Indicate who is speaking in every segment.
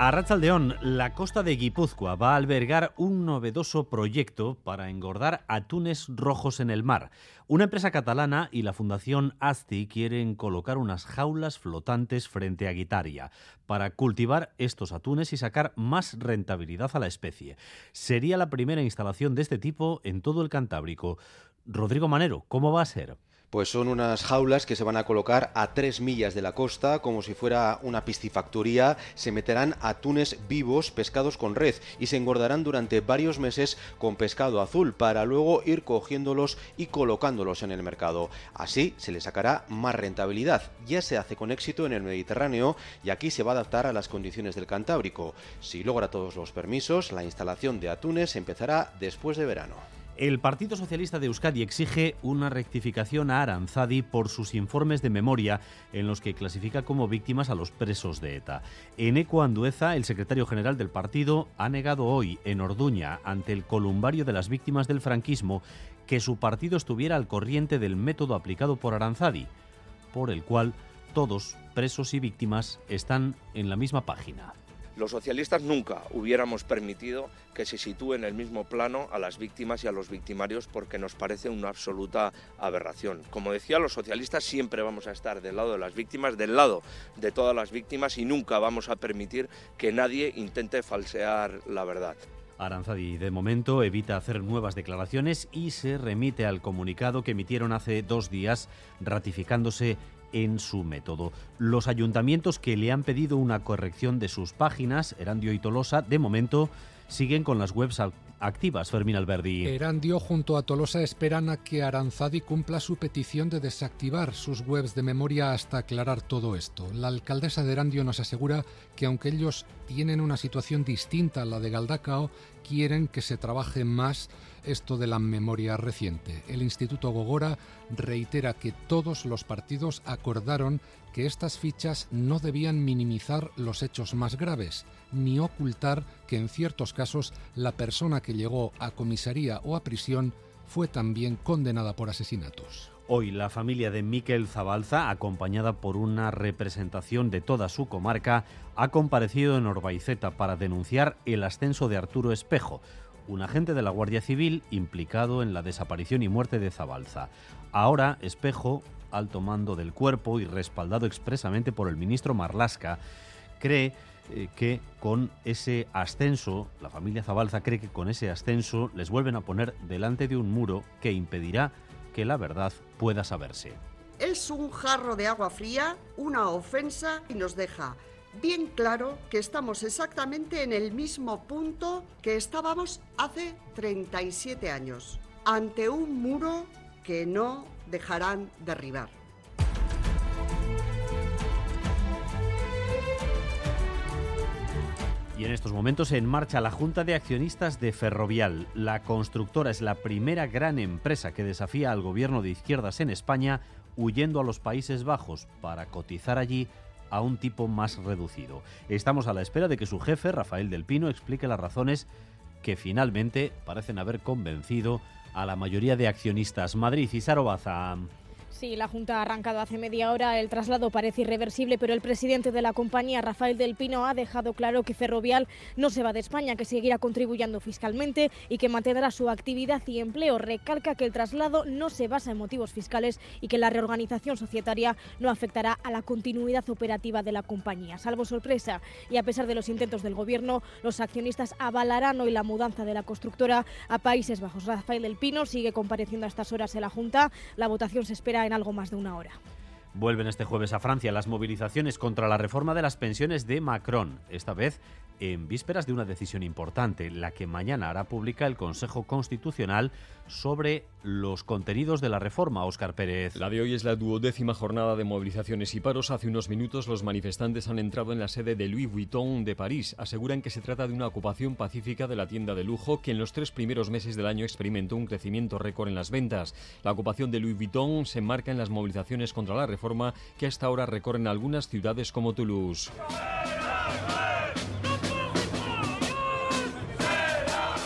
Speaker 1: A Ratzaldeón, la costa de Guipúzcoa va a albergar un novedoso proyecto para engordar atunes rojos en el mar. Una empresa catalana y la Fundación ASTI quieren colocar unas jaulas flotantes frente a Guitaria para cultivar estos atunes y sacar más rentabilidad a la especie. Sería la primera instalación de este tipo en todo el Cantábrico. Rodrigo Manero, ¿cómo va a ser?
Speaker 2: Pues son unas jaulas que se van a colocar a tres millas de la costa, como si fuera una piscifactoría. Se meterán atunes vivos pescados con red y se engordarán durante varios meses con pescado azul para luego ir cogiéndolos y colocándolos en el mercado. Así se le sacará más rentabilidad. Ya se hace con éxito en el Mediterráneo y aquí se va a adaptar a las condiciones del Cantábrico. Si logra todos los permisos, la instalación de atunes empezará después de verano.
Speaker 1: El Partido Socialista de Euskadi exige una rectificación a Aranzadi por sus informes de memoria en los que clasifica como víctimas a los presos de ETA. Eneco Andueza, el secretario general del partido, ha negado hoy en Orduña, ante el columbario de las víctimas del franquismo, que su partido estuviera al corriente del método aplicado por Aranzadi, por el cual todos, presos y víctimas, están en la misma página.
Speaker 3: Los socialistas nunca hubiéramos permitido que se sitúe en el mismo plano a las víctimas y a los victimarios porque nos parece una absoluta aberración. Como decía, los socialistas siempre vamos a estar del lado de las víctimas, del lado de todas las víctimas y nunca vamos a permitir que nadie intente falsear la verdad.
Speaker 1: Aranzadi de momento evita hacer nuevas declaraciones y se remite al comunicado que emitieron hace dos días ratificándose en su método. Los ayuntamientos que le han pedido una corrección de sus páginas, Erandio y Tolosa, de momento siguen con las webs activas, Fermín Alberdi.
Speaker 4: Erandio junto a Tolosa esperan a que Aranzadi cumpla su petición de desactivar sus webs de memoria hasta aclarar todo esto. La alcaldesa de Erandio nos asegura que aunque ellos tienen una situación distinta a la de Galdacao, quieren que se trabaje más esto de la memoria reciente. El Instituto Gogora reitera que todos los partidos acordaron que estas fichas no debían minimizar los hechos más graves, ni ocultar que en ciertos casos la persona que llegó a comisaría o a prisión fue también condenada por asesinatos.
Speaker 1: Hoy la familia de Miquel Zabalza, acompañada por una representación de toda su comarca, ha comparecido en Orbaiceta para denunciar el ascenso de Arturo Espejo, un agente de la Guardia Civil implicado en la desaparición y muerte de Zabalza. Ahora, Espejo, alto mando del cuerpo y respaldado expresamente por el ministro Marlasca, cree eh, que con ese ascenso, la familia Zabalza cree que con ese ascenso les vuelven a poner delante de un muro que impedirá que la verdad pueda saberse.
Speaker 5: Es un jarro de agua fría, una ofensa y nos deja bien claro que estamos exactamente en el mismo punto que estábamos hace 37 años, ante un muro que no dejarán derribar.
Speaker 1: En estos momentos en marcha la Junta de Accionistas de Ferrovial. La constructora es la primera gran empresa que desafía al gobierno de izquierdas en España huyendo a los Países Bajos para cotizar allí a un tipo más reducido. Estamos a la espera de que su jefe, Rafael del Pino, explique las razones que finalmente parecen haber convencido a la mayoría de accionistas. Madrid y Sarobaza.
Speaker 6: Sí, la Junta ha arrancado hace media hora. El traslado parece irreversible, pero el presidente de la compañía, Rafael del Pino, ha dejado claro que Ferrovial no se va de España, que seguirá contribuyendo fiscalmente y que mantendrá su actividad y empleo. Recalca que el traslado no se basa en motivos fiscales y que la reorganización societaria no afectará a la continuidad operativa de la compañía. Salvo sorpresa y a pesar de los intentos del Gobierno, los accionistas avalarán hoy la mudanza de la constructora a Países Bajos. Rafael del Pino sigue compareciendo a estas horas en la Junta. La votación se espera en algo más de una hora.
Speaker 1: Vuelven este jueves a Francia las movilizaciones contra la reforma de las pensiones de Macron, esta vez en vísperas de una decisión importante, la que mañana hará pública el Consejo Constitucional sobre los contenidos de la reforma, Óscar Pérez.
Speaker 7: La de hoy es la duodécima jornada de movilizaciones y paros. Hace unos minutos los manifestantes han entrado en la sede de Louis Vuitton de París. Aseguran que se trata de una ocupación pacífica de la tienda de lujo que en los tres primeros meses del año experimentó un crecimiento récord en las ventas. La ocupación de Louis Vuitton se enmarca en las movilizaciones contra la reforma que hasta ahora recorren algunas ciudades como Toulouse.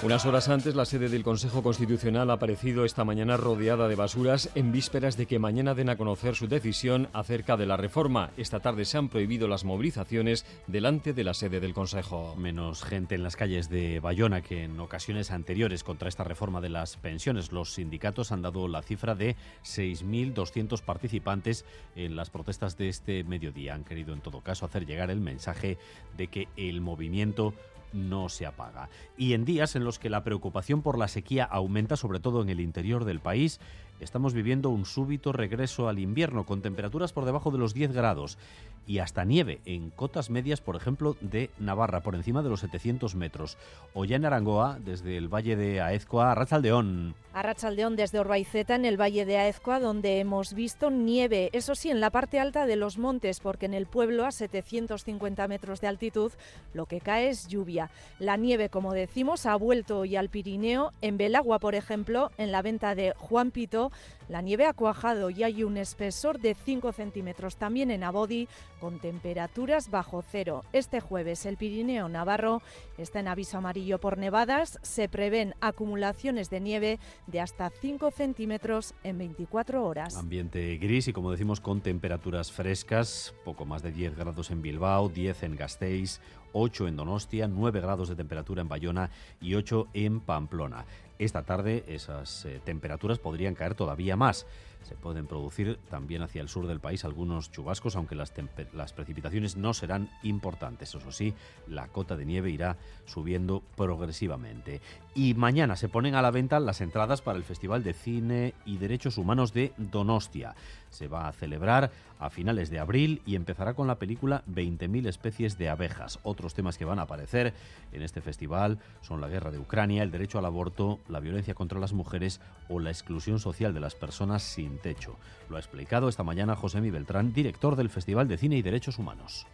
Speaker 7: Unas horas antes, la sede del Consejo Constitucional ha aparecido esta mañana rodeada de basuras en vísperas de que mañana den a conocer su decisión acerca de la reforma. Esta tarde se han prohibido las movilizaciones delante de la sede del Consejo.
Speaker 1: Menos gente en las calles de Bayona que en ocasiones anteriores contra esta reforma de las pensiones. Los sindicatos han dado la cifra de 6.200 participantes en las protestas de este mediodía. Han querido en todo caso hacer llegar el mensaje de que el movimiento no se apaga. Y en días en los que la preocupación por la sequía aumenta, sobre todo en el interior del país, estamos viviendo un súbito regreso al invierno con temperaturas por debajo de los 10 grados y hasta nieve en cotas medias, por ejemplo, de Navarra, por encima de los 700 metros. O ya en Arangoa, desde el valle de Aezcoa, a Rachaldeón.
Speaker 8: A Rachaldeón desde Orbaiceta, en el valle de Aezcoa, donde hemos visto nieve, eso sí, en la parte alta de los montes, porque en el pueblo, a 750 metros de altitud, lo que cae es lluvia. La nieve, como decimos, ha vuelto hoy al Pirineo. En Belagua, por ejemplo, en la venta de Juan Pito, la nieve ha cuajado y hay un espesor de 5 centímetros. También en Abodi, con temperaturas bajo cero. Este jueves el Pirineo Navarro está en aviso amarillo por nevadas. Se prevén acumulaciones de nieve de hasta 5 centímetros en 24 horas.
Speaker 1: Ambiente gris y como decimos con temperaturas frescas, poco más de 10 grados en Bilbao, 10 en Gasteiz, 8 en Donostia, 9 grados de temperatura en Bayona y 8 en Pamplona. Esta tarde esas eh, temperaturas podrían caer todavía más. Se pueden producir también hacia el sur del país algunos chubascos, aunque las, las, precipitaciones no serán importantes. Eso sí, la cota de nieve irá subiendo progresivamente. Y mañana se ponen a la venta las entradas para el Festival de Cine y Derechos Humanos de Donostia. Se va a celebrar a finales de abril y empezará con la película 20.000 especies de abejas. Otros temas que van a aparecer en este festival son la guerra de Ucrania, el derecho al aborto, la violencia contra las mujeres o la exclusión social de las personas sin techo. Lo ha explicado esta mañana José Mi Beltrán, director del Festival de Cine y Derechos Humanos.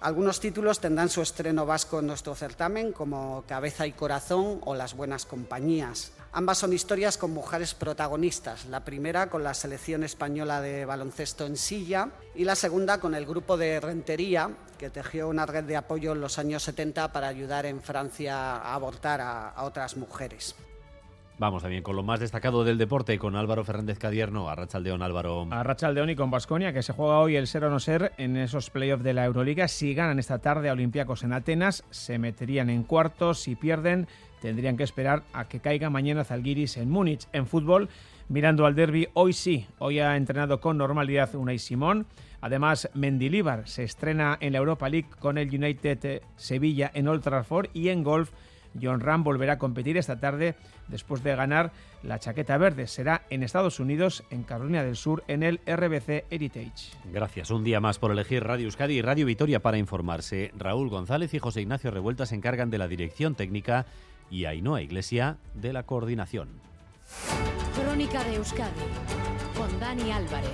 Speaker 9: Algunos títulos tendrán su estreno vasco en nuestro certamen, como Cabeza y Corazón o Las Buenas Compañías. Ambas son historias con mujeres protagonistas, la primera con la selección española de baloncesto en silla y la segunda con el grupo de Rentería, que tejió una red de apoyo en los años 70 para ayudar en Francia a abortar a, a otras mujeres.
Speaker 1: Vamos también con lo más destacado del deporte, con Álvaro Fernández Cadierno, a Rachaldeón Álvaro.
Speaker 10: A Rachaldeón y con Basconia, que se juega hoy el ser o no ser en esos playoffs de la Euroliga. Si ganan esta tarde a Olympiacos en Atenas, se meterían en cuartos. Si pierden, tendrían que esperar a que caiga mañana Zalgiris en Múnich. En fútbol, mirando al derby, hoy sí, hoy ha entrenado con normalidad Unai Simón. Además, Mendilibar se estrena en la Europa League con el United Sevilla en Old y en golf John Ram volverá a competir esta tarde después de ganar la chaqueta verde. Será en Estados Unidos, en Carolina del Sur, en el RBC Heritage.
Speaker 1: Gracias. Un día más por elegir Radio Euskadi y Radio Vitoria para informarse. Raúl González y José Ignacio Revuelta se encargan de la dirección técnica y Ainhoa Iglesia de la coordinación.
Speaker 11: Crónica de Euskadi con Dani Álvarez.